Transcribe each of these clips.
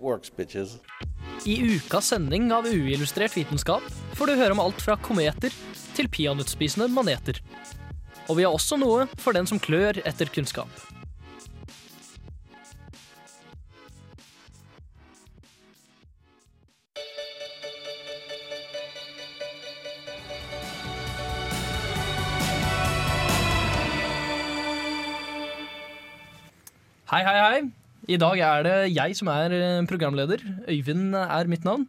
works. I ukas sending av Uillustrert vitenskap får du høre om alt fra kometer til peanøttspisende maneter. Og vi har også noe for den som klør etter kunnskap. Hei, hei, hei. I dag er det jeg som er eh, programleder. Øyvind er mitt navn.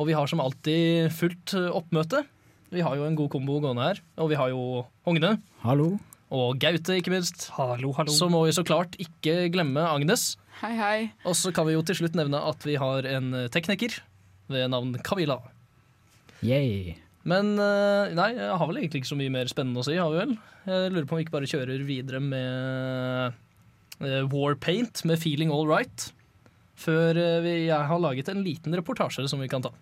Og vi har som alltid fullt eh, oppmøte. Vi har jo en god kombo gående her. Og vi har jo Hogne Hallo. og Gaute, ikke minst. Hallo, hallo. Så må vi så klart ikke glemme Agnes. Hei, hei. Og så kan vi jo til slutt nevne at vi har en eh, tekniker ved navn Kavila. Yay. Men nei, jeg har vel egentlig ikke så mye mer spennende å si, har vi vel? Jeg lurer på om vi ikke bare kjører videre med Warpaint med Feeling All Right. Før eh, jeg har laget en liten reportasje som vi kan ta.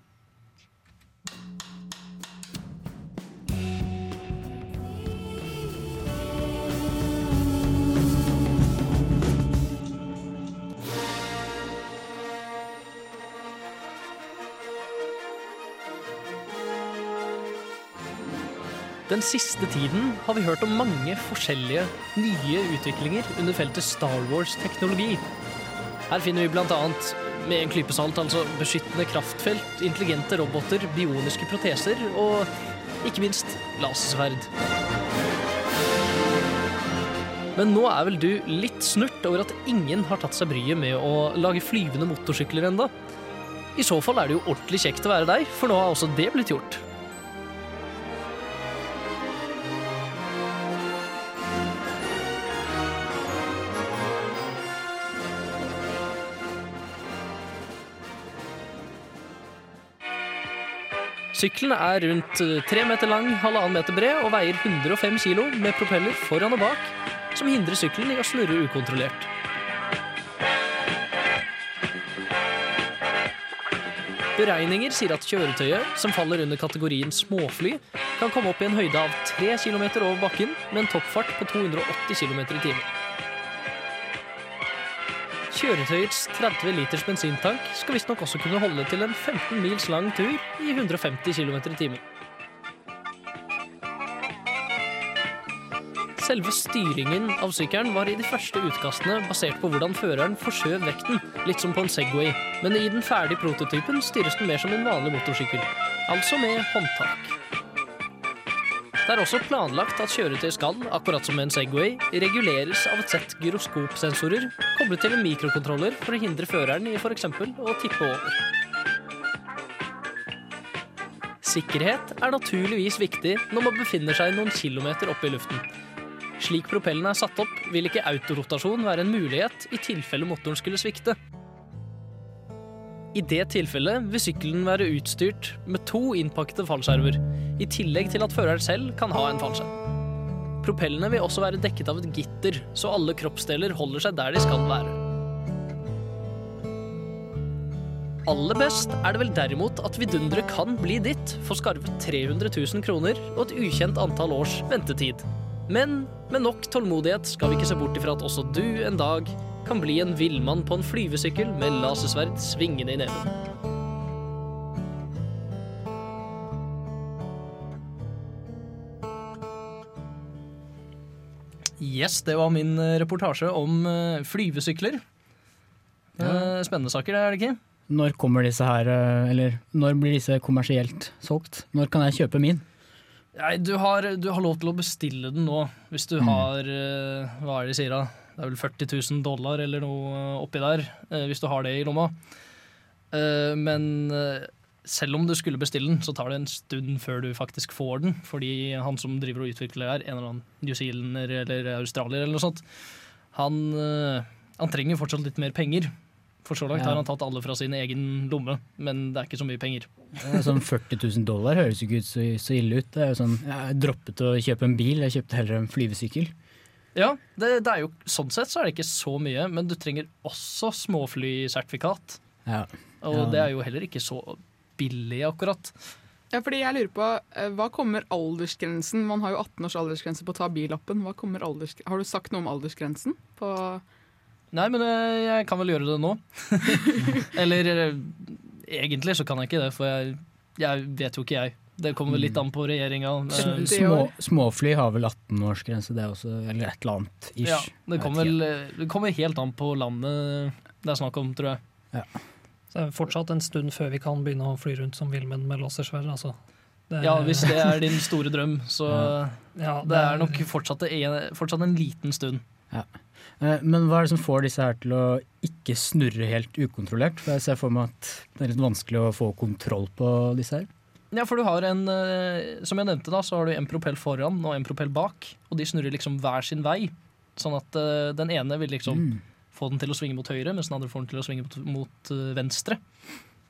Den siste tiden har vi hørt om mange forskjellige nye utviklinger under feltet Star Wars-teknologi. Her finner vi annet med en klype salt, altså beskyttende kraftfelt, intelligente roboter, bioniske proteser og ikke minst lasersverd. Men nå er vel du litt snurt over at ingen har tatt seg bryet med å lage flyvende motorsykler enda. I så fall er det jo ordentlig kjekt å være deg, for nå har også det blitt gjort. Sykkelen er rundt eh, tre meter lang, halvannen meter bred og veier 105 kilo med propeller foran og bak, som hindrer sykkelen i å snurre ukontrollert. Beregninger sier at kjøretøyet, som faller under kategorien småfly, kan komme opp i en høyde av 3 km over bakken med en toppfart på 280 km i timen. Kjøretøyets 30 liters bensintank skal visstnok også kunne holde til en 15 mils lang tur i 150 km i timen. Selve styringen av sykkelen var i de første utkastene basert på hvordan føreren forskjøv vekten, litt som på en Segway, men i den ferdige prototypen styres den mer som en vanlig motorsykkel, altså med håndtak. Det er også planlagt at kjøretøy skal, akkurat som en Segway, reguleres av et sett gyroskopsensorer koblet til en mikrokontroller for å hindre føreren i f.eks. å tippe over. Sikkerhet er naturligvis viktig når man befinner seg noen kilometer oppe i luften. Slik propellen er satt opp, vil ikke autorotasjon være en mulighet i tilfelle motoren skulle svikte. I det tilfellet vil sykkelen være utstyrt med to innpakkede fallskjermer, i tillegg til at føreren selv kan ha en fallskjerm. Propellene vil også være dekket av et gitter, så alle kroppsdeler holder seg der de skal være. Aller best er det vel derimot at vidunderet kan bli ditt for skarve 300 000 kroner og et ukjent antall års ventetid. Men med nok tålmodighet skal vi ikke se bort ifra at også du en dag kan bli en villmann på en flyvesykkel med lasersverd svingende i neven. Yes, det var min eh, reportasje om eh, flyvesykler. Ja. Spennende saker, det er det ikke? Når kommer disse her, eh, eller når blir disse kommersielt solgt? Når kan jeg kjøpe min? Nei, du har, du har lov til å bestille den nå, hvis du har eh, Hva er det de sier da? Det er vel 40 000 dollar eller noe eh, oppi der, eh, hvis du har det i lomma. Eh, men selv om du skulle bestille den, så tar det en stund før du faktisk får den. Fordi han som driver og utvikler her, en eller annen New Zealander eller australier eller noe sånt, han, han trenger fortsatt litt mer penger. For så langt Ja. har han tatt alle fra sin egen lomme, men det er ikke så mye penger. Sånn 40 000 dollar høres jo ikke ut så, så ille ut. Det er jo sånn, jeg droppet å kjøpe en bil, jeg kjøpte heller en flyvesykkel. Ja, det, det er jo, Sånn sett så er det ikke så mye, men du trenger også småflysertifikat. Ja. Og Ja. det er jo heller ikke så billig, akkurat. Ja, fordi jeg lurer på, eh, Hva kommer aldersgrensen? Man har jo 18 års aldersgrense på å ta billappen. Hva. Har du sagt noe om aldersgrensen? På Nei, men eh, jeg kan vel gjøre det nå. Eller eh, egentlig så kan jeg ikke det, for jeg, jeg vet jo ikke jeg. Det kommer litt an på regjeringa. Små, småfly har vel 18-årsgrense, det også, eller et eller annet. Ish. Ja, det kommer, vel, eh, det kommer helt an på landet det er snakk om, tror jeg. Så det er fortsatt en stund før vi kan begynne å fly rundt som villmenn med lasersverd. Altså. Det- Ja, hvis det er din store drøm, så Ja, det er nok fortsatt en, fortsatt en liten stund. Ja. Eh, Men hva er det som får disse her til å ikke snurre helt ukontrollert? For jeg ser for meg at det er litt vanskelig å få kontroll på disse her. Ja, for du har en eh, Som jeg nevnte, da, så har du en propell foran og en propell bak. Og de snurrer liksom hver sin vei. Sånn at eh, den ene vil liksom Mm. få den til å svinge mot høyre, mens den andre får den til å svinge mot, mot eh, venstre.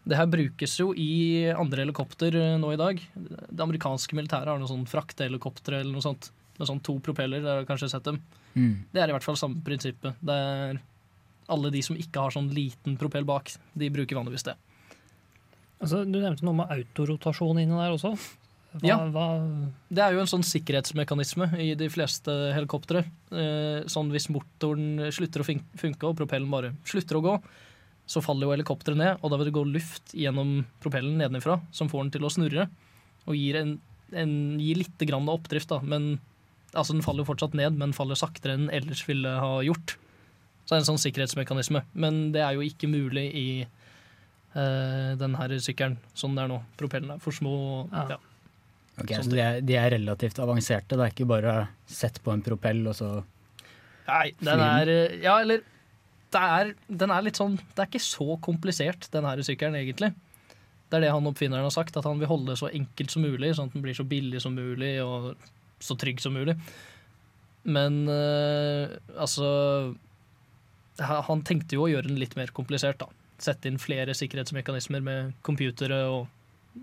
Det her brukes jo i andre helikopter nå i dag. Det amerikanske militæret har noe sånn fraktehelikoptre eller noe sånt. Med sånn to propeller, dere har kanskje sett dem. Mm. Det er i hvert fall samme prinsippet. Det er alle de som ikke har sånn liten propell bak, de bruker vanligvis det. Altså, du nevnte noe med autorotasjon inni der også. Hva, Ja. hva, Det er jo en sånn sikkerhetsmekanisme i de fleste helikoptre. Eh, sånn hvis motoren slutter å funke og propellen bare slutter å gå, så faller jo helikopteret ned, og da vil det gå luft gjennom propellen nedenifra som får den til å snurre, og gir, en, en, gir litt grann oppdrift, da. Men altså, den faller jo fortsatt ned, men faller saktere enn den ellers ville ha gjort. Så det er en sånn sikkerhetsmekanisme. Men det er jo ikke mulig i eh, den her sykkelen sånn det er nå. Propellen er for små. Ja. Ja. Ok, Sånn så de er, de er relativt avanserte. Det er ikke bare sett på en propell og så Nei, den er eh, Ja, eller det er, Den er litt sånn Det er ikke så komplisert, den her sykkelen, egentlig. Det er det han oppfinneren har sagt, at han vil holde det så enkelt som mulig, sånn at den blir så billig som mulig og så trygg som mulig. Men øh, altså Han tenkte jo å gjøre den litt mer komplisert, da. Sette inn flere sikkerhetsmekanismer med computere og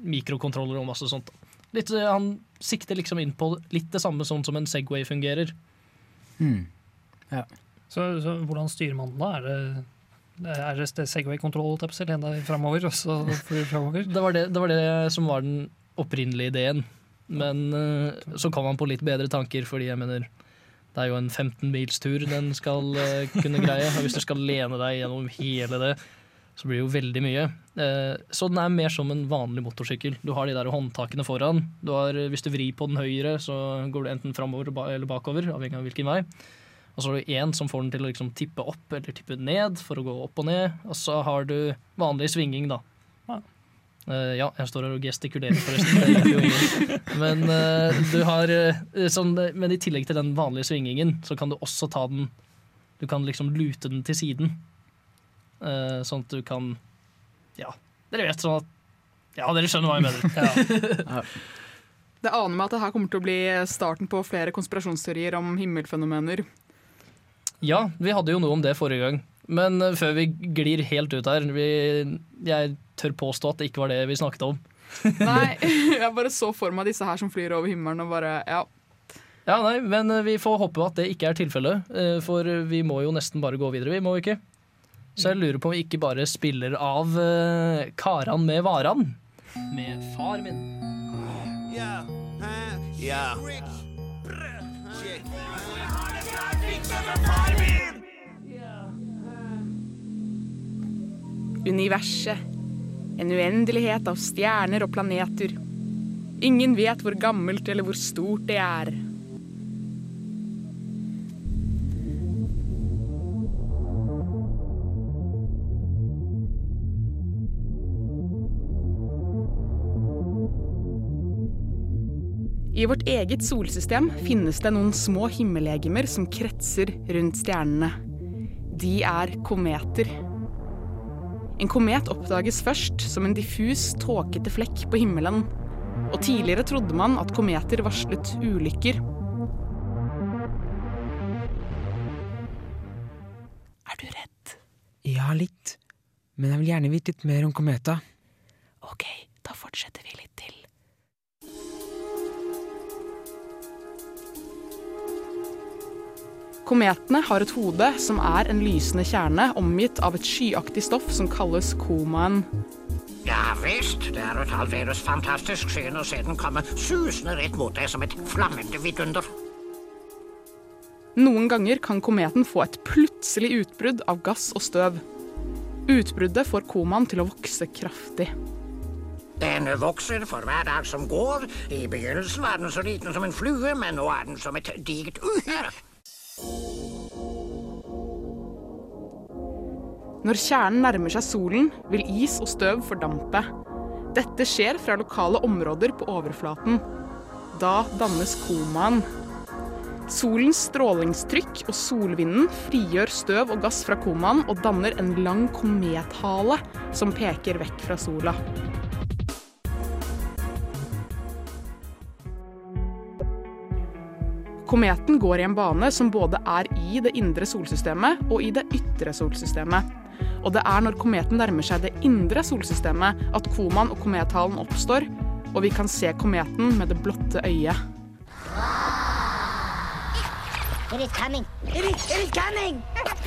mikrokontroller og masse sånt. Litt, eh, han sikter liksom inn på litt det samme sånn som en Segway fungerer. mm. så, så hvordan styrer man den da? Er det, er det Segway-kontroll framover? Det var det, det var det som var den opprinnelige ideen. Men eh, så kom han på litt bedre tanker, fordi jeg mener det er jo en 15 mils tur den skal eh, kunne greie. Og hvis du skal lene deg gjennom hele det, så blir det jo veldig mye. Eh, så den er mer som en vanlig motorsykkel. Du har de der håndtakene foran. Du har, hvis du vrir på den høyre, så går du enten framover eller bakover, avhengig av hvilken vei. Og så har du én som får den til å liksom tippe opp eller tippe ned for å gå opp og ned. Og så har du vanlig svinging, da. Uh, ja, jeg står her og gestikulerer, forresten. Men, uh, du har, uh, sånn, men i tillegg til den vanlige svingingen, så kan du også ta den Du kan liksom lute den til siden. Eh, sånn at du kan Ja, dere vet sånn at Ja, dere skjønner hva jeg mener. Det aner meg at det her kommer til å bli starten på flere konspirasjonsteorier om himmelfenomener. Ja, vi hadde jo noe om det forrige gang. Men eh, før vi glir helt ut her vi, Jeg tør påstå at det ikke var det vi snakket om. Nei, jeg bare så for meg disse her som flyr over himmelen og bare Ja. Ja, nei, Men eh, vi får håpe at det ikke er tilfellet, for vi må jo nesten bare gå videre, vi må jo ikke? Så jeg lurer på om vi ikke bare spiller av uh, Karan med Varan. Med far min. Universet. En uendelighet av stjerner og planeter. Ingen vet hvor gammelt eller hvor stort det er. I vårt eget solsystem finnes det noen små himmellegemer som kretser rundt stjernene. De er kometer. En komet oppdages først som en diffus, tåkete flekk på himmelen. Og tidligere trodde man at kometer varslet ulykker. Er du redd? Ja, litt. Men jeg vil gjerne vite litt mer om kometa. Ok, da fortsetter vi litt til. Kometene har et hode som er en lysende kjerne omgitt av et skyaktig stoff som kalles komaen. Ja visst, det er et aldeles fantastisk syn å se den komme susende rett mot deg som et flammende vidunder. Noen ganger kan kometen få et plutselig utbrudd av gass og støv. Utbruddet får komaen til å vokse kraftig. Den vokser for hver dag som går. I begynnelsen var den så liten som en flue, men nå er den som et digert uhyre. Når kjernen nærmer seg solen, vil is og støv fordampe. Dette skjer fra lokale områder på overflaten. Da dannes komaen. Solens strålingstrykk og solvinden frigjør støv og gass fra komaen og danner en lang komethale som peker vekk fra sola. Kometen går i en bane som både er i det indre solsystemet og i det ytre solsystemet. Og det er når kometen nærmer seg det indre solsystemet at komaen og komethalen oppstår, og vi kan se kometen med det blotte øyet. It is coming! It is, it is coming!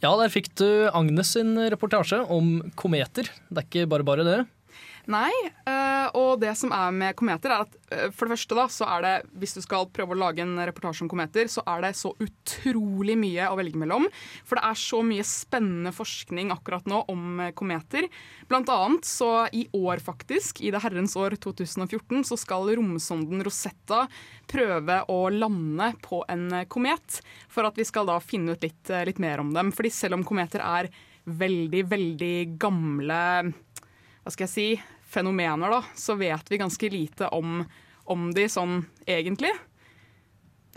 Ja, der fikk du Agnes sin reportasje om kometer. Det er ikke bare bare det. Nei, eh, og det som er med kometer, er at eh, for det første da, så er det, hvis du skal prøve å lage en reportasje om kometer, så er det så utrolig mye å velge mellom. For det er så mye spennende forskning akkurat nå om eh, kometer. Blant annet så i år faktisk, i det herrens år 2014, så skal romsonden Rosetta prøve å lande på en komet. For at vi skal da finne ut litt, litt mer om dem. Fordi selv om kometer er veldig, veldig gamle hva skal jeg si, fenomener, da, så vet vi ganske lite om, om de sånn egentlig.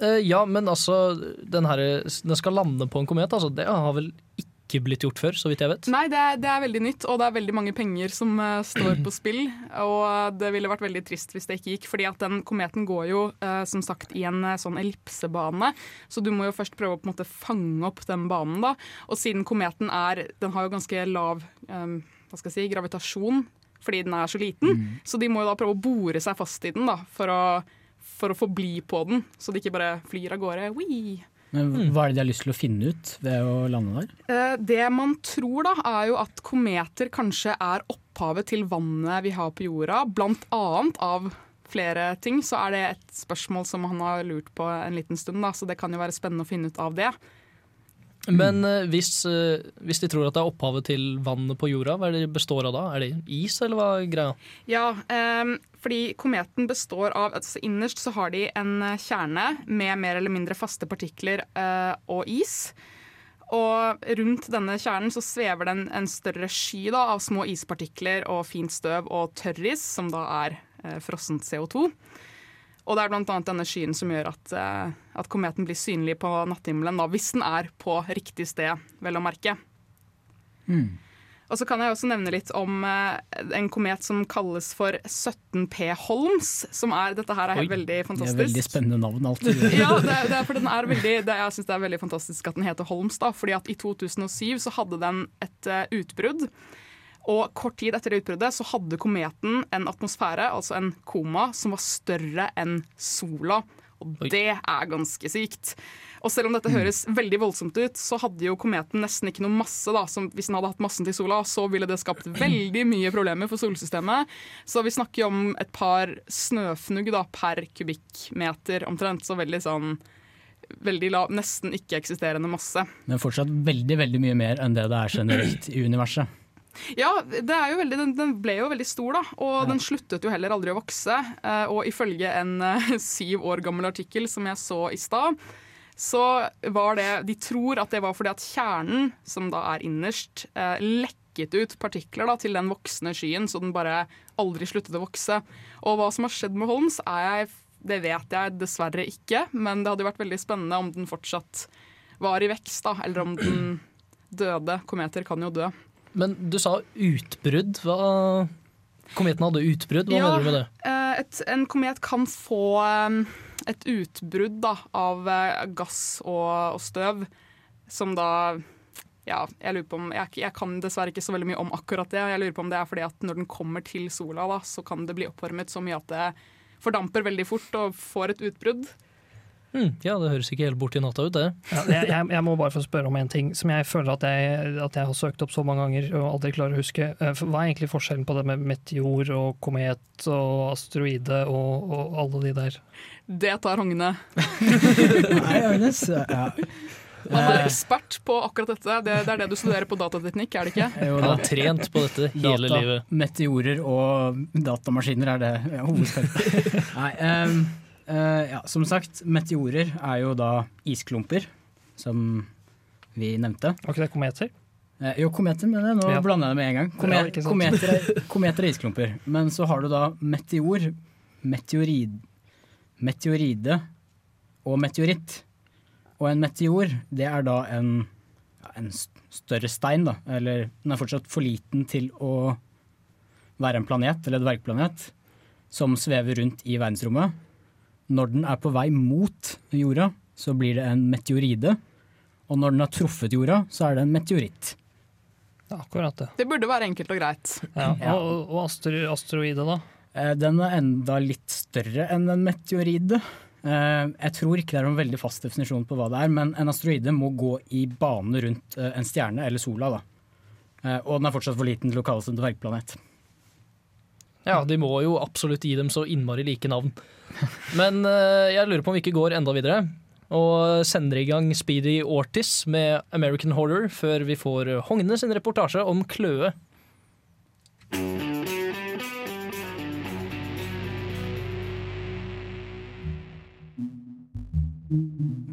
Eh, ja, men altså, den, her, den skal lande på en komet, altså. Det har vel ikke blitt gjort før, så vidt jeg vet? Nei, det er, det er veldig nytt, og det er veldig mange penger som uh, står på spill. Og det ville vært veldig trist hvis det ikke gikk, fordi at den kometen går jo uh, som sagt i en uh, sånn ellipsebane. Så du må jo først prøve å på en måte fange opp den banen, da. Og siden kometen er Den har jo ganske lav um, hva skal jeg si, gravitasjon fordi den er så liten. Mm. Så de må jo da prøve å bore seg fast i den da, for å, for å få bli på den, så de ikke bare flyr av gårde. Wee. Men Hva er det de har lyst til å finne ut ved å lande der? Eh, det man tror, da, er jo at kometer kanskje er opphavet til vannet vi har på jorda. Blant annet av flere ting, så er det et spørsmål som han har lurt på en liten stund. Da, så det kan jo være spennende å finne ut av det. Men uh, hvis, uh, hvis, de tror at det er opphavet til vannet på jorda, hva er det består av da? Er det is, eller hva er greia? Ja, um, fordi kometen består av altså Innerst så har de en kjerne med mer eller mindre faste partikler uh, og is. Og rundt denne kjernen så svever det en, en større sky da, av små ispartikler og fint støv og tørris, som da er frossent CO2. Og det er bl.a. denne skyen som gjør at, at, kometen blir synlig på natthimmelen, da, hvis den er på riktig sted, vel å merke. Mm. Og så kan jeg også nevne litt om uh, en komet som kalles for 17P Holms. som er, Dette her er Oi, veldig fantastisk. Det er veldig spennende navn alltid. ja, det, det, er, for den er veldig, det, jeg syns det er veldig fantastisk at den heter Holms. da, fordi at I 2007 så hadde den et uh, utbrudd og kort tid etter utbruddet så hadde kometen en atmosfære, altså en koma, som var større enn sola. Og Oi. det er ganske sykt. Og selv om dette mm. høres veldig voldsomt ut, så hadde jo kometen nesten ikke noe masse. da, som Hvis den hadde hatt massen til sola, så ville det skapt veldig mye problemer for solsystemet. Så vi snakker jo om et par snøfnugg da, per kubikkmeter omtrent. Så veldig sånn veldig lav, nesten ikke-eksisterende masse. Men fortsatt veldig veldig mye mer enn det det er generelt i universet. Ja, veldig, den, den, ble jo veldig stor, da. Og ja. den sluttet jo heller aldri å vokse. Eh, og ifølge en uh, syv år gammel artikkel som jeg så i stad, så var det De tror at det var fordi at kjernen, som da er innerst, uh, lekket ut partikler da, til den voksne skyen, så den bare aldri sluttet å vokse. Og hva som har skjedd med Holmes, jeg, det vet jeg dessverre ikke. Men det hadde vært veldig spennende om den fortsatt var i vekst, da, eller om den døde. Kometer kan jo dø. Men du sa utbrudd. Hva Kometen hadde utbrudd, hva Ja. mener du med det? Eh, et, en komet kan få eh, et utbrudd da, av eh, gass og, og støv, som da ja, jeg lurer på om, jeg, jeg kan dessverre ikke så veldig mye om akkurat det. Jeg lurer på om det er fordi at når den kommer til sola, da, så kan det bli oppvarmet så mye at det fordamper veldig fort og får et utbrudd. Hm, ja, det høres ikke helt borti natta ut, det. Ja, jeg, jeg, jeg må bare få spørre om en ting som jeg føler at jeg, at jeg har søkt opp så mange ganger og aldri klarer å huske. Eh, Hva er egentlig forskjellen på det med meteor og komet og asteroide og, og alle de der? Det tar Hogne. Nei, Agnes. Ja. Han er Eh, ekspert på akkurat dette. Det, det er det du studerer på datateknikk, er det ikke? jo Han har trent på dette hele Data, livet. Meteorer og datamaskiner er det ja, hovedfeltet. Nei, ehm, eh, ja, som sagt, meteorer er jo da isklumper, som vi nevnte. Var ikke det kometer? Eh, jo, kometer, men jeg. nå Ja. blander jeg det med en gang. Kome Ja, kometer, er, kometer er isklumper. Men så har du da meteor, meteorid, meteoride og meteoritt. Og en meteor, det er da en, ja, en større stein, da. Eller den er fortsatt for liten til å være en planet, eller et dvergplanet, som svever rundt i verdensrommet. Når den er på vei mot jorda, så blir det en meteoride. Og når den har truffet jorda, så er det en meteoritt. Akkurat det. Det burde være enkelt og greit. Ja. Ja. Og, og astro asteroide, da? Eh, Den er enda litt større enn en meteoride. Eh, Jeg tror ikke det er noen veldig fast definisjon på hva det er, men en asteroide må gå i bane rundt eh, en stjerne, eller sola, da. Eh, Og den er fortsatt for liten til å kalles en dvergplanet. Ja, de må jo absolutt gi dem så innmari like navn. Men eh, jeg lurer på om vi ikke går enda videre. Og sender i gang Speedy Ortis med American Horror før vi får Hogne sin reportasje om Kløe.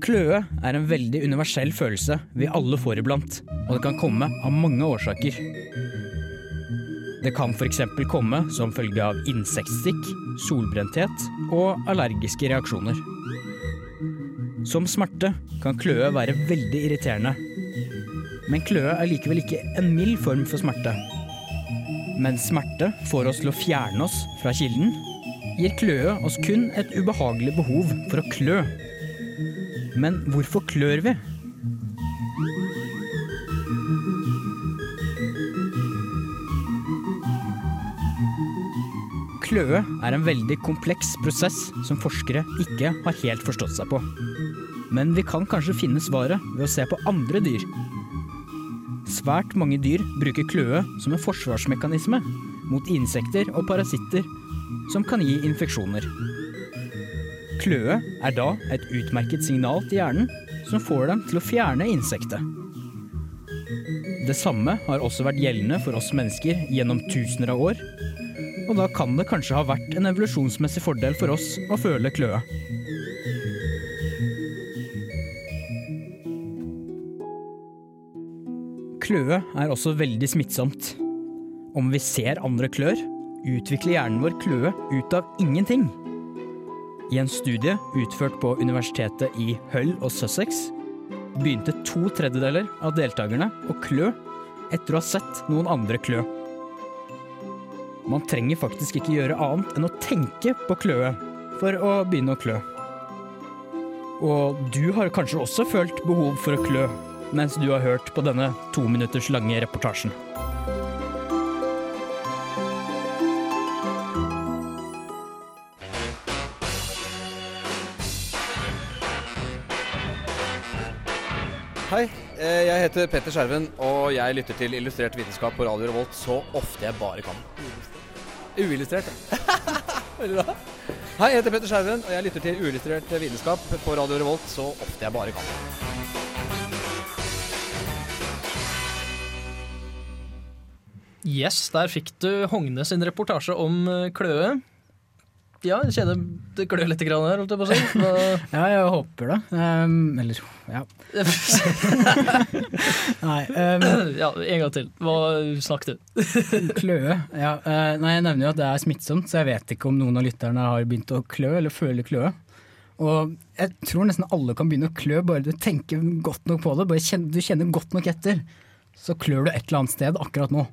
Kløe er en veldig universell følelse vi alle får iblant, og det kan komme av mange årsaker. Det kan f.eks. komme som følge av insektstikk, solbrenthet og allergiske reaksjoner. Som smerte kan kløe være veldig irriterende. Men kløe er likevel ikke en mild form for smerte. Mens smerte får oss til å fjerne oss fra kilden, gir kløe oss kun et ubehagelig behov for å klø. Men hvorfor klør vi? Kløe er en veldig kompleks prosess som forskere ikke har helt forstått seg på. Men vi kan kanskje finne svaret ved å se på andre dyr. Svært mange dyr bruker kløe som en forsvarsmekanisme mot insekter og parasitter som kan gi infeksjoner. Kløe er da et utmerket signal til hjernen som får dem til å fjerne insektet. Det samme har også vært gjeldende for oss mennesker gjennom tusener av år, og da kan det kanskje ha vært en evolusjonsmessig fordel for oss å føle kløe. Kløe er også veldig smittsomt. Om vi ser andre klør, utvikler hjernen vår kløe ut av ingenting. I en studie utført på universitetet i Hull og Sussex begynte to tredjedeler av deltakerne å klø etter å ha sett noen andre klø. Man trenger faktisk ikke gjøre annet enn å tenke på kløe for å begynne å klø. Og du har kanskje også følt behov for å klø mens du har hørt på denne to minutters lange reportasjen. Hei, eh, jeg heter Petter Skjerven, og jeg lytter til Illustrert vitenskap på Radio Revolt så ofte jeg bare kan. Uillustrert. Hei, jeg heter Petter Skjerven, og jeg lytter til Uillustrert vitenskap på Radio Revolt så ofte jeg bare kan. Yes, der fikk du Hogne sin reportasje om eh, Kløe. Ja, jeg kjenner det klør litt grann her, holdt jeg på å si. Ja, jeg håper det. Um, eller ja. Nei, um, ja, en gang til. Hva snakket du. kløe. Ja, uh, nei, jeg nevner jo at det er smittsomt, så jeg vet ikke om noen av lytterne har begynt å klø eller føle kløe. Og jeg tror nesten alle kan begynne å klø bare du tenker godt nok på det. Bare kjenner, du kjenner godt nok etter. så klør du et eller annet sted akkurat nå.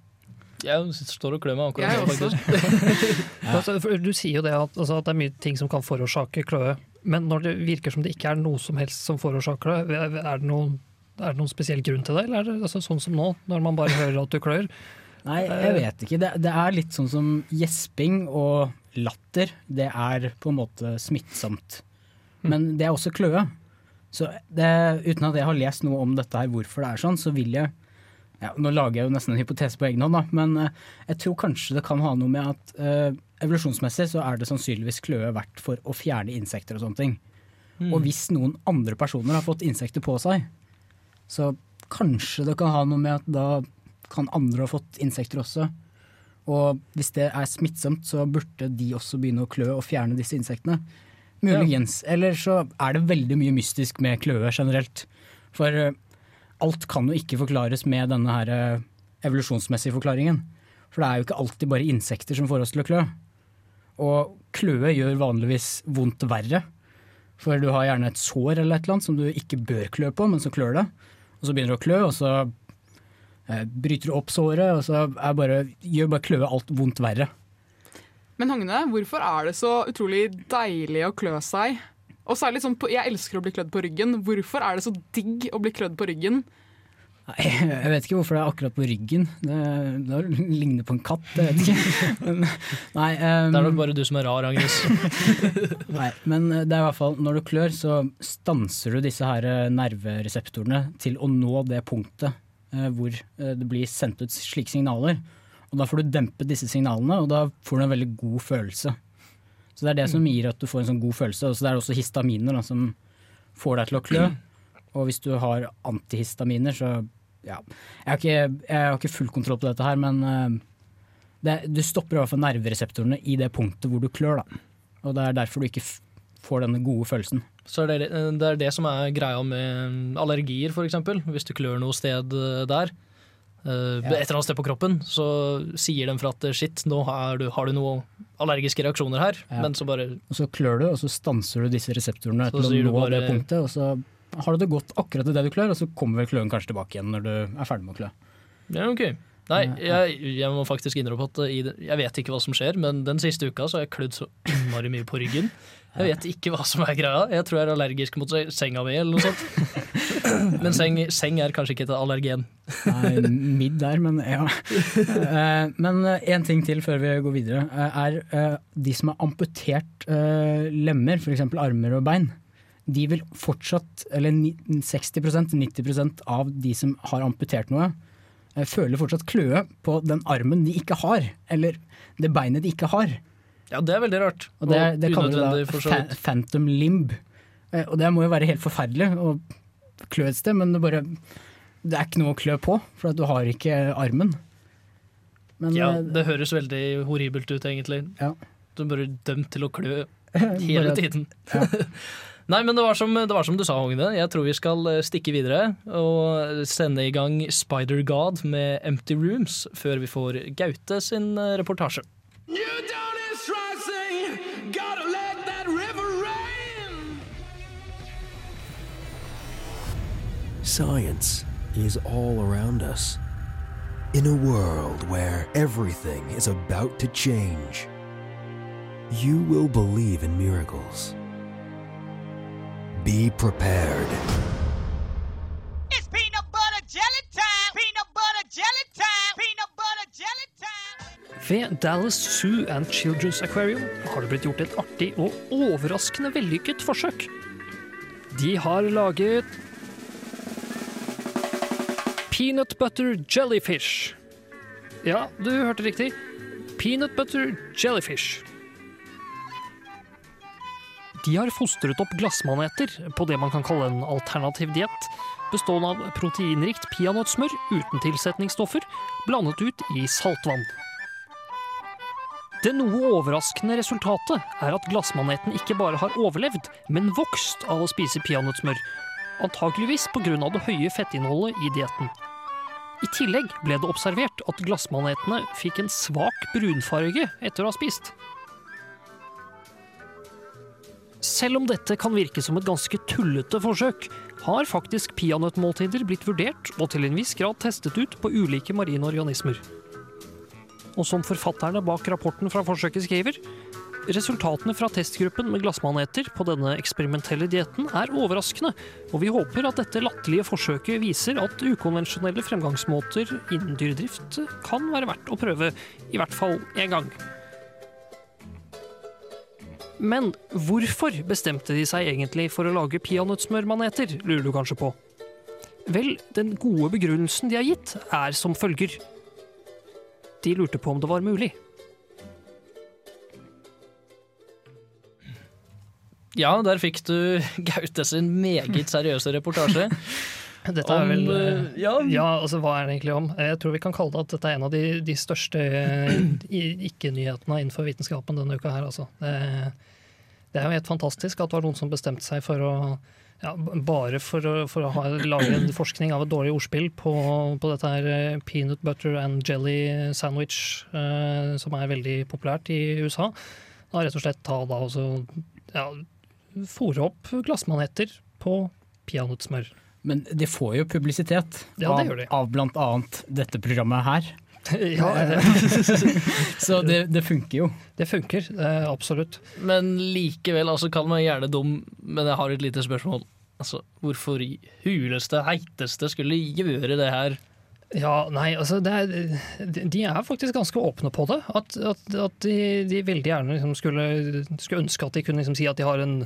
Jeg står og klør meg akkurat nå, faktisk. Altså, du sier jo det at, altså, at det er mye ting som kan forårsake kløe, men når det virker som det ikke er noe som helst som forårsaker det, er det noen, er det noen spesiell grunn til det, eller er det altså, sånn som nå, når man bare hører at du klør? Nei, jeg vet ikke. Det, det er litt sånn som gjesping og latter. Det er på en måte smittsomt. Men det er også kløe. Så det, uten at jeg har lest noe om dette her, hvorfor det er sånn, så vil jeg ja, Nå lager jeg jo nesten en hypotese på egen hånd, da, men eh, jeg tror kanskje det kan ha noe med at eh, evolusjonsmessig så er det sannsynligvis kløe verdt for å fjerne insekter og sånne ting. Mm. Og hvis noen andre personer har fått insekter på seg, så kanskje det kan ha noe med at da kan andre ha fått insekter også. Og hvis det er smittsomt, så burde de også begynne å klø og fjerne disse insektene. Muligens. Eller så er det veldig mye mystisk med kløe generelt. For eh, alt kan jo ikke forklares med denne her eh, evolusjonsmessige forklaringen. For det er jo ikke alltid bare insekter som får oss til å klø. Og kløe gjør vanligvis vondt verre. For du har gjerne et sår eller et eller annet som du ikke bør klø på, men så klør det. Og så begynner du å klø, og så eh, bryter du opp såret, og så bare, gjør bare kløe alt vondt verre. Men Hogne, hvorfor er det så utrolig deilig å klø seg? Og særlig sånn, på- Jeg elsker å bli klødd på ryggen. Hvorfor er det så digg å bli klødd på ryggen? Nei, Jeg vet ikke hvorfor det er akkurat på ryggen. Det, det ligner på en katt, jeg vet ikke. Men, nei, um, Det er nok bare du som er rar, Agnes. Nei, men det er i hvert fall når du klør, så stanser du disse her eh, nervereseptorene til å nå det punktet eh, hvor eh, det blir sendt ut slike signaler. Og da får du dempet disse signalene, og da får du en veldig god følelse. Så det er det som gir at du får en sånn god følelse. Og så det er også histaminer da, som får deg til å klø. Og hvis du har antihistaminer, så ja. Jeg har ikke, jeg har ikke full kontroll på dette her, men eh, det, du stopper i hvert fall nervereseptorene i det punktet hvor du klør. Da. Og det er derfor du ikke får denne gode følelsen. Så det, det er det som er greia med allergier, f.eks. Hvis du klør noe sted eh, eh, et eller annet sted på kroppen, så sier den fra at shit, nå har du, har du noen allergiske reaksjoner her. Ja. Men så bare Og så klør du, og så stanser du disse reseptorene Etter til å nå bare- det punktet, og så har du det gått akkurat til det du klør, og så kommer vel kløen kanskje tilbake igjen når du er ferdig med å klø. Ja, ok. Nei, jeg, jeg må faktisk innrømme at jeg vet ikke hva som skjer, men den siste uka så har jeg klødd så innmari mye på ryggen. Jeg vet ikke hva som er greia. Jeg tror jeg er allergisk mot senga mi eller noe sånt. Men seng, seng er kanskje ikke et allergen. Nei, midd der, men ja. Eh, Men én ting til før vi går videre, eh, er eh, de som har amputert eh, lemmer, f.eks. armer og bein. De vil fortsatt, eller 60-90% av de som har amputert noe, eh, føler fortsatt kløe på den armen de ikke har, eller det beinet de ikke har. Ja, det er veldig rart. Og det, det kaller du da phantom limb. Eh, Og det må jo være helt forferdelig å klø et sted, men det, bare, det er ikke noe å klø på, for du har ikke armen. Men, Ja, eh, det høres veldig horribelt ut, egentlig. Ja. Du er bare dømt til å klø hele Bare- tiden. Nei, men det var, som, det var som du sa, Hogne. Jeg tror vi skal eh, stikke videre og sende i gang Spider God med Empty Rooms før vi får Gaute sin eh, reportasje. Science is all around us. In a world where everything is about to change, you will believe in miracles. Be prepared. It's peanut butter jelly time! Peanut butter jelly time! Peanut butter jelly time! Ved Dallas Zoo and Children's Aquarium har det blitt gjort et artig og overraskende vellykket forsøk. De har laget Peanut butter jellyfish. Ja, du hørte riktig. Peanut butter jellyfish. De har fostret opp glassmaneter på det man kan kalle en alternativ diett, bestående av proteinrikt peanøttsmør uten tilsetningsstoffer, blandet ut i saltvann. Det noe overraskende resultatet er at glassmaneten ikke bare har overlevd, men vokst av å spise peanøttsmør, antakeligvis pga. det høye fettinnholdet i dietten. I tillegg ble det observert at glassmanetene fikk en svak brunfarge etter å ha spist. Selv om dette kan virke som et ganske tullete forsøk, har faktisk peanøttmåltider blitt vurdert og til en viss grad testet ut på ulike marine organismer. Og som forfatterne bak rapporten fra forsøket skriver, resultatene fra testgruppen med glassmaneter på denne eksperimentelle dietten er overraskende, og vi håper at dette latterlige forsøket viser at ukonvensjonelle fremgangsmåter innen dyredrift kan være verdt å prøve, i hvert fall én gang. Men hvorfor bestemte de seg egentlig for å lage peanøttsmørmaneter, lurer du kanskje på? Vel, den gode begrunnelsen de har gitt, er som følger. De lurte på om det var mulig. Ja, der fikk du Gaute sin meget seriøse reportasje. Dette er vel eh, ja. altså hva er det egentlig om? Jeg tror vi kan kalle det at dette er en av de, de største eh, ikke-nyhetene innenfor vitenskapen denne uka her, altså. Det, det er jo helt fantastisk at det var noen som bestemte seg for å ja, bare for å, for å ha, lage en forskning av et dårlig ordspill på, på dette her eh, peanut butter and jelly sandwich, eh, som er veldig populært i USA. Da rett og slett ta da også ja, fòre opp glassmaneter på peanøttsmør. Men det får jo publisitet Ja, av, det det. av blant annet dette programmet her. Ja, Så det, det funker jo. Det funker, eh, absolutt. Men likevel, altså kall meg gjerne dum, men jeg har et lite spørsmål. Altså, hvorfor huleste, heiteste skulle gjøre det her? Ja, nei, altså det er, de- er faktisk ganske åpne på det. At, at, at de, de veldig gjerne liksom skulle, skulle ønske at de kunne liksom si at de har en,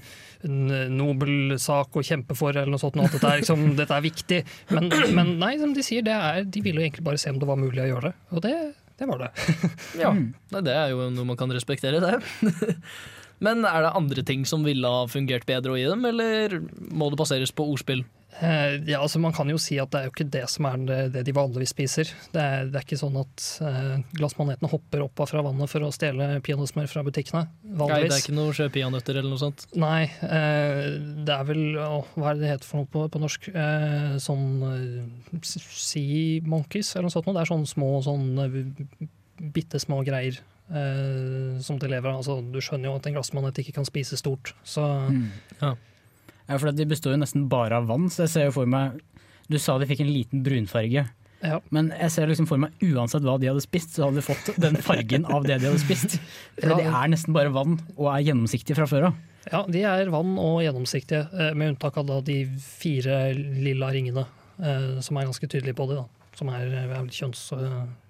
en nobel sak å kjempe for, eller noe sånt. og At dette er, liksom, dette er viktig. Men, men nei, som de sier, det er, de ville jo egentlig bare se om det var mulig å gjøre det. Og det, det var det. Ja, nei, Det er jo noe man kan respektere, det. Men er det andre ting som ville ha fungert bedre å gi dem, eller må det baseres på ordspill? Eh, ja, altså Man kan jo si at det er jo ikke det som er det, de vanligvis spiser. Det er, det er ikke sånn at eh, glassmanetene hopper opp av fra vannet for å stjele peanøttsmør fra butikkene. vanligvis. Nei, det er ikke noe sjøpeanøtter eller noe sånt? Nei, eh, det er vel å, Hva er det det heter for noe på, på norsk? Eh, sånn sea monkeys eller noe sånt. noe. Det er sånne små, sånn bitte små greier eh, som de lever av. Altså, du skjønner jo at en glassmanet ikke kan spise stort. Så Mm. Ja. Ja, for de består jo nesten bare av vann, så jeg ser jo for meg Du sa de fikk en liten brunfarge. Ja. Men jeg ser liksom for meg uansett hva de hadde spist, så hadde de fått den fargen av det de hadde spist. For Ja. de er nesten bare vann og er gjennomsiktige fra før av. ja, de er vann og gjennomsiktige, eh, med unntak av da de fire lilla ringene, eh, som er ganske tydelige på det. da. Som er, eh, er kjønns,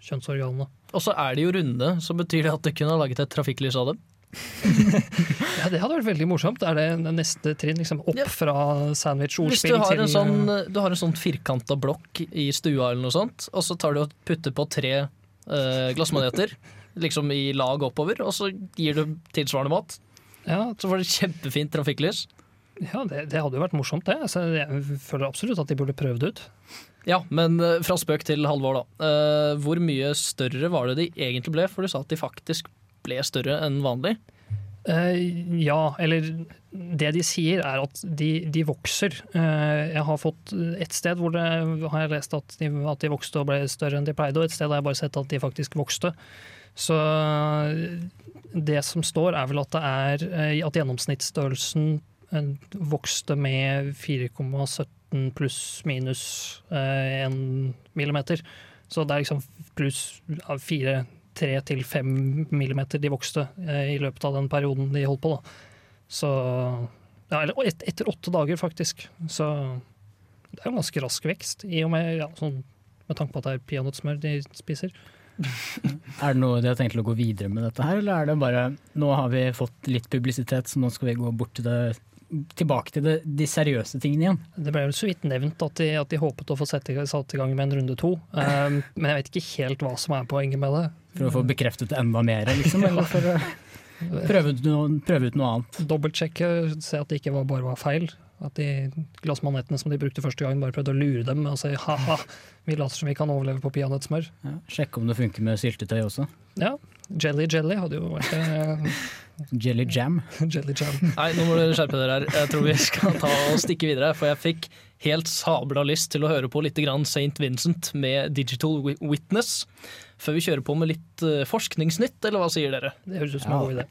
kjønnsorganene. Og så er de jo runde, så betyr det at du kunne ha laget et trafikklys av dem? Ja, Det hadde vært veldig morsomt. Er det neste trinn? liksom Opp fra sandwich-ordspill til en sånn, du har en sånn firkanta blokk i stua, eller noe sånt, og så tar du og putter på tre eh, glassmaneter liksom i lag oppover, og så gir du tilsvarende mat. Ja. Så får du kjempefint trafikklys. Ja, det, det hadde jo vært morsomt, det. Så jeg føler absolutt at de burde prøvd det ut. Ja, men eh, fra spøk til halvår da. Eh, hvor mye større var det de egentlig ble? For du sa at de faktisk ble større enn vanlig. Eh, ja, eller det de sier er at de, de vokser. jeg har fått et sted hvor det, har jeg lest at de, at de vokste og ble større enn de pleide, og et sted har jeg bare sett at de faktisk vokste. Så det som står er vel at det er at gjennomsnittsstørrelsen vokste med 4,70 15 pluss-minus én eh, millimeter. Så det er liksom pluss fire, tre til fem millimeter de vokste eh, i løpet av den perioden de holdt på. da. Så ja, Eller et, etter åtte dager, faktisk. Så det er jo en ganske rask vekst, i og med, ja, sånn, med tanke på at det er peanøttsmør de spiser. er det noe de har tenkt å gå videre med dette her, eller er det bare nå har vi fått litt publisitet, så nå skal vi gå bort til det tilbake til det, de seriøse tingene igjen? Det ble jo så vidt nevnt at de, at de håpet å få sette, satt i gang med en runde to. Um, men jeg vet ikke helt hva som er poenget med det. For å få bekreftet det enda mer, liksom? Eller for å prøve ut noe, prøve ut noe annet? Dobbeltsjekke, se at det ikke var, bare var feil. At de glassmanettene som de brukte første gang, bare prøvde å lure dem å si ha-ha, vi later som vi kan overleve på peanøttsmør. Ja, sjekke om det funker med syltetøy også. Ja. Jelly Jelly hadde jo vært det. Eh, Jelly jam. Jelly jam. Nei, nå må dere skjerpe dere her. Jeg tror vi skal ta og stikke videre. For jeg fikk helt sabla lyst til å høre på litt St. Vincent med Digital Witness. Før vi kjører på med litt eh, forskningsnytt, eller hva sier dere? Det høres ut som en god idé.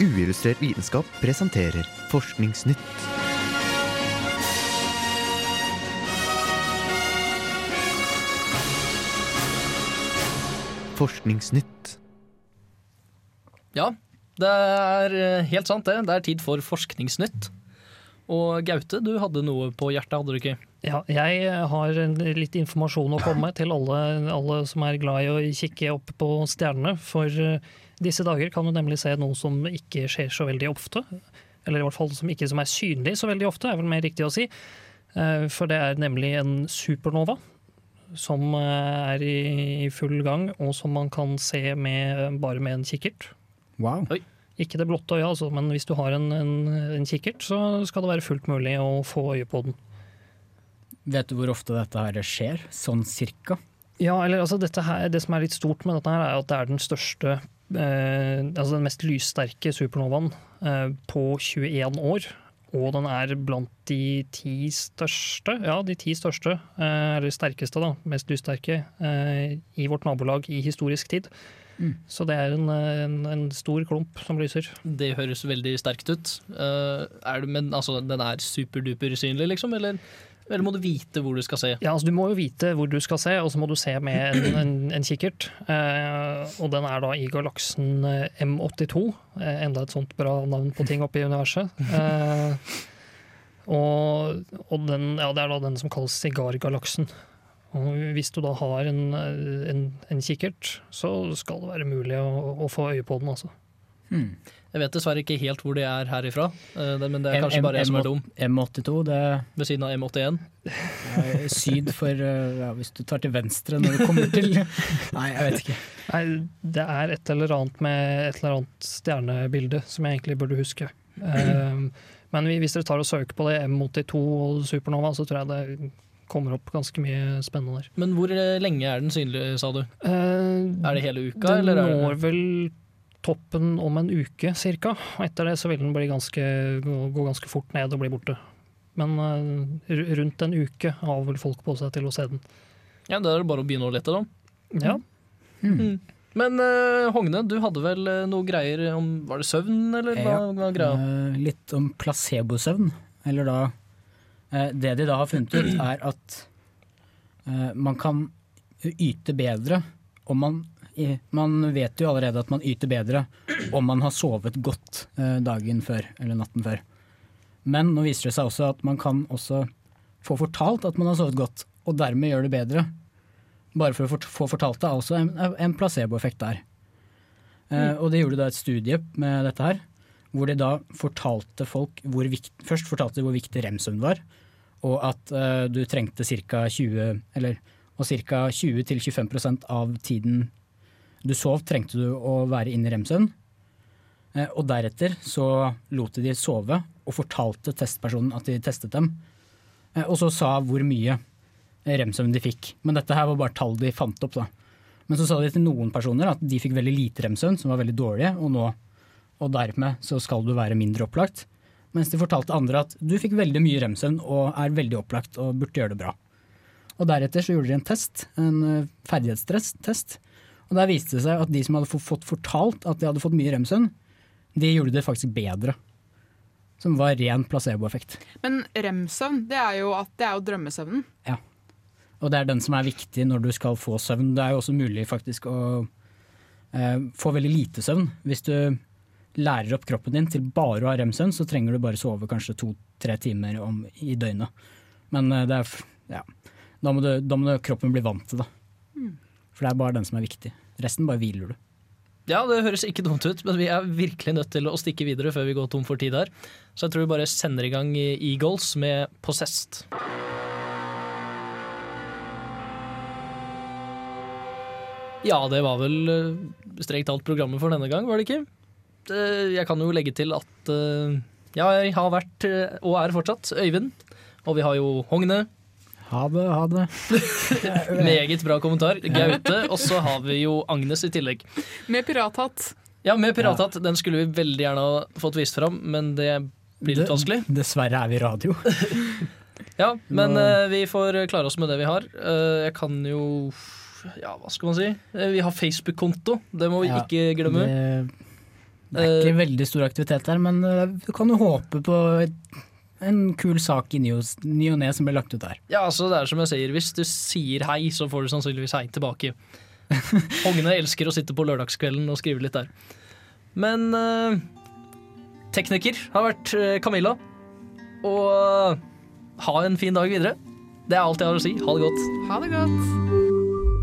Uillustrert vitenskap presenterer Forskningsnytt. Forskningsnytt. Ja, det er eh, helt sant det. Det er tid for Forskningsnytt. Og Gaute, du hadde noe på hjertet, hadde du ikke? Ja, jeg har litt informasjon å komme med til alle, alle som er glad i å kikke opp på stjernene. For eh, disse dager kan du nemlig se noe som ikke skjer så veldig ofte. Eller i hvert fall som ikke som er synlig så veldig ofte, er vel mer riktig å si. Eh, For det er nemlig en supernova som eh, er i full gang, og som man kan se med, bare med en kikkert. Wow. Ikke det blotte øyet, altså, men hvis du har en, en, en kikkert, så skal det være fullt mulig å få øye på den. Vet du hvor ofte dette her skjer? Sånn cirka? Ja, eller altså dette her, Det som er litt stort med dette, her er at det er den største eh, Altså den mest lyssterke supernovaen eh, på 21 år. Og den er blant de ti største, ja, de ti største, eh, eller sterkeste, da, mest lyssterke, eh, i vårt nabolag i historisk tid. Mm. Så det er en, en, en stor klump som lyser. Det høres veldig sterkt ut. Uh, er det, men altså, den er superduper synlig, liksom? Eller, eller må du vite hvor du skal se? Ja, altså Du må jo vite hvor du skal se, og så må du se med en, en, en kikkert. Eh, og den er da i galaksen eh, M82. Eh, enda et sånt bra navn på ting oppe i universet. Eh, og og den, ja, det er da den som kalles sigargalaksen. Og hvis du da har en, eh, en, kikkert, så skal det være mulig å, å få øye på den, altså. Hmm. Jeg vet dessverre ikke helt hvor de er herifra, eh, men det er kanskje bare jeg som er dum. M82, det Ved siden av M81. er syd for eh, ja, Hvis du tar til venstre når du kommer til Nei, jeg vet ikke. Nei, det er et eller annet med et eller annet stjernebilde som jeg egentlig burde huske. Eh, men hvis dere tar og søker på det M82 og supernova, så tror jeg det kommer opp ganske mye spennende der. Men hvor lenge er den synlig, sa du? er det hele uka, Den eller er når vel toppen om en uke cirka. Og etter det så vil den bli ganske, gå, gå ganske fort ned og bli borte. Men uh, rundt en uke har vel folk på seg til å se den. Ja, da er det bare å begynne å lete, da. Ja. Mm. Men uh, Hogne, du hadde vel eh, noe greier om Var det søvn, eller hva Ja, hva greia? Uh, litt om placebosøvn. Eller da eh, Det de da har funnet ut, er at eh, man kan yte bedre om man Man vet jo allerede at man yter bedre om man har sovet godt eh, dagen før eller natten før. Men nå viser det seg også at man kan også få fortalt at man har sovet godt, og dermed gjør det bedre. Bare for å få fortalt det er også en, en placeboeffekt der. Mm. og det gjorde da et studie med dette her, hvor de da fortalte folk hvor vikt, Først fortalte de hvor viktig rem-søvn var, og at eh, du trengte ca. 20 eller og ca. 20-25% av tiden du sov, trengte du å være inne i rem-søvn. Eh, og deretter så lot de de sove, og fortalte testpersonen at de testet dem. Eh, og så sa hvor mye rem-søvn de fikk. Men dette her var bare tall de fant opp. da. Men så sa de til noen personer at de fikk veldig lite rem-søvn, som var veldig dårlige, og, nå, og dermed så skal du være mindre opplagt. Mens de fortalte andre at du fikk veldig mye rem-søvn og er veldig opplagt og burde gjøre det bra. Og deretter så gjorde de en test, en eh, ferdighetstest. Og der viste det seg at de som hadde fått fortalt at de hadde fått mye rem-søvn, de gjorde det faktisk bedre. Som var ren placeboeffekt. Men rem-søvn, det er jo at det er jo drømmesøvnen. Ja. Og det er den som er viktig når du skal få søvn. Det er jo også mulig faktisk å eh, få veldig lite søvn. Hvis du lærer opp kroppen din til bare å ha rem-søvn, så trenger du bare sove kanskje to-tre timer om, i døgnet. Men eh, det er, ja. da, må du, da må kroppen bli vant til det. For det er bare den som er viktig. Resten bare hviler du. Ja, det høres ikke dumt ut, men vi er virkelig nødt til å stikke videre før vi går tom for tid her. Så jeg tror vi bare sender i gang Eagles med Possessed. Ja, det var vel eh, strengt talt programmet for denne gang, var det ikke? Jeg kan jo legge til at eh, ja, jeg har vært, eh, og er fortsatt, Øyvind. Og vi har jo Hogne. Ha det, ha det. Meget bra kommentar. Gaute. Og så har vi jo Agnes i tillegg. Med pirathatt. Ja, med pirathatt. Den skulle vi veldig gjerne ha fått vist fram, men det blir litt vanskelig. Dessverre er vi radio. Ja, men eh, vi får klare oss med det vi har. Uh, jeg kan jo Ja, hva skal man si? Uh, vi har Facebook-konto. Det må vi Ja, ikke glemme. Det, Det er ikke veldig stor aktivitet der, men du kan jo håpe på et, en kul sak i ny og ne som blir lagt ut der. Ja, altså det er som jeg sier, Hvis du sier hei, så får du sannsynligvis hei tilbake. Ungene elsker å sitte på lørdagskvelden og skrive litt der. Men uh, tekniker har vært eh, Camilla. Og uh, ha en fin dag videre. Det er alt jeg har å si. Ha det godt. Ha det godt.